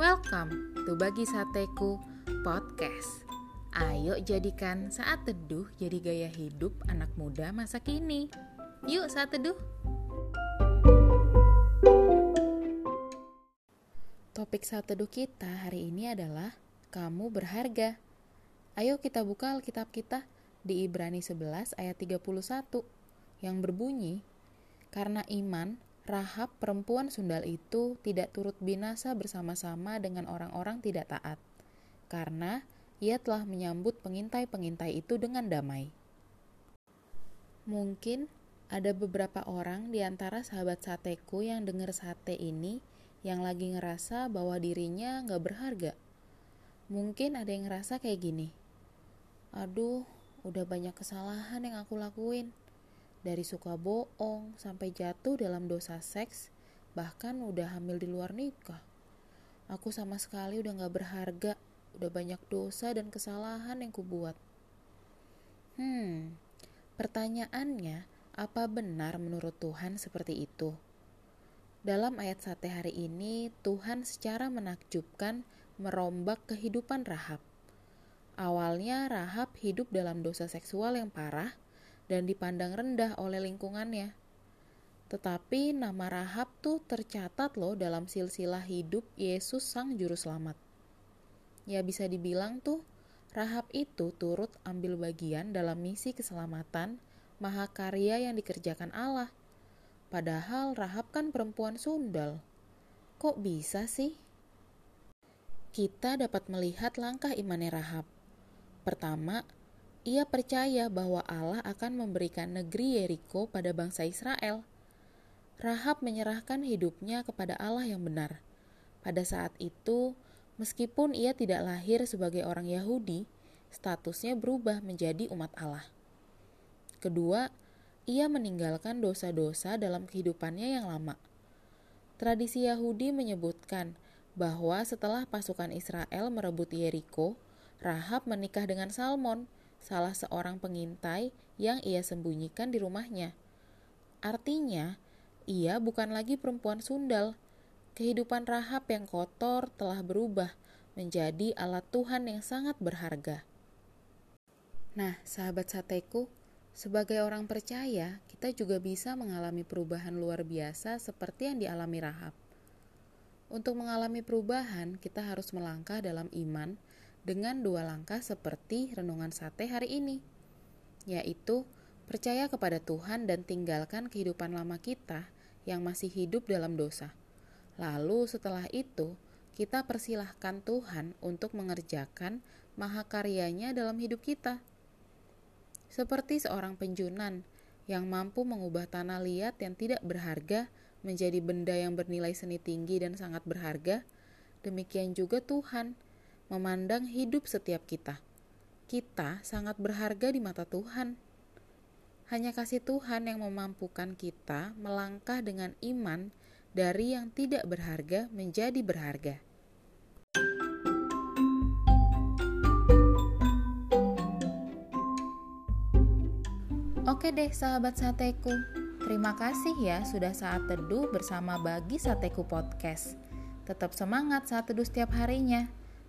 Berbagi Sateku Podcast. Ayo jadikan saat teduh jadi gaya hidup anak muda masa kini. Yuk saat teduh. Topik saat teduh kita hari ini adalah kamu berharga. Ayo kita buka Alkitab kita di Ibrani 11 ayat 31 yang berbunyi, Karena iman, Rahab perempuan sundal itu tidak turut binasa bersama-sama dengan orang-orang tidak taat, karena ia telah menyambut pengintai-pengintai itu dengan damai. Mungkin ada beberapa orang di antara sahabat sateku yang dengar sate ini yang lagi ngerasa bahwa dirinya nggak berharga. Mungkin ada yang ngerasa kayak gini, aduh udah banyak kesalahan yang aku lakuin dari suka bohong sampai jatuh dalam dosa seks, bahkan udah hamil di luar nikah. Aku sama sekali udah gak berharga, udah banyak dosa dan kesalahan yang kubuat. Hmm, pertanyaannya, apa benar menurut Tuhan seperti itu? Dalam ayat sate hari ini, Tuhan secara menakjubkan merombak kehidupan Rahab. Awalnya Rahab hidup dalam dosa seksual yang parah, dan dipandang rendah oleh lingkungannya. Tetapi nama Rahab tuh tercatat loh dalam silsilah hidup Yesus Sang Juru Selamat. Ya bisa dibilang tuh Rahab itu turut ambil bagian dalam misi keselamatan mahakarya yang dikerjakan Allah. Padahal Rahab kan perempuan sundal. Kok bisa sih? Kita dapat melihat langkah imannya Rahab. Pertama, ia percaya bahwa Allah akan memberikan negeri Yeriko pada bangsa Israel. Rahab menyerahkan hidupnya kepada Allah yang benar. Pada saat itu, meskipun ia tidak lahir sebagai orang Yahudi, statusnya berubah menjadi umat Allah. Kedua, ia meninggalkan dosa-dosa dalam kehidupannya yang lama. Tradisi Yahudi menyebutkan bahwa setelah pasukan Israel merebut Yeriko, Rahab menikah dengan Salmon, salah seorang pengintai yang ia sembunyikan di rumahnya. Artinya, ia bukan lagi perempuan sundal. Kehidupan Rahab yang kotor telah berubah menjadi alat Tuhan yang sangat berharga. Nah, sahabat sateku, sebagai orang percaya, kita juga bisa mengalami perubahan luar biasa seperti yang dialami Rahab. Untuk mengalami perubahan, kita harus melangkah dalam iman dengan dua langkah seperti renungan sate hari ini, yaitu percaya kepada Tuhan dan tinggalkan kehidupan lama kita yang masih hidup dalam dosa. Lalu setelah itu, kita persilahkan Tuhan untuk mengerjakan mahakaryanya dalam hidup kita. Seperti seorang penjunan yang mampu mengubah tanah liat yang tidak berharga menjadi benda yang bernilai seni tinggi dan sangat berharga, demikian juga Tuhan memandang hidup setiap kita. Kita sangat berharga di mata Tuhan. Hanya kasih Tuhan yang memampukan kita melangkah dengan iman dari yang tidak berharga menjadi berharga. Oke deh sahabat sateku, terima kasih ya sudah saat teduh bersama Bagi Sateku Podcast. Tetap semangat saat teduh setiap harinya.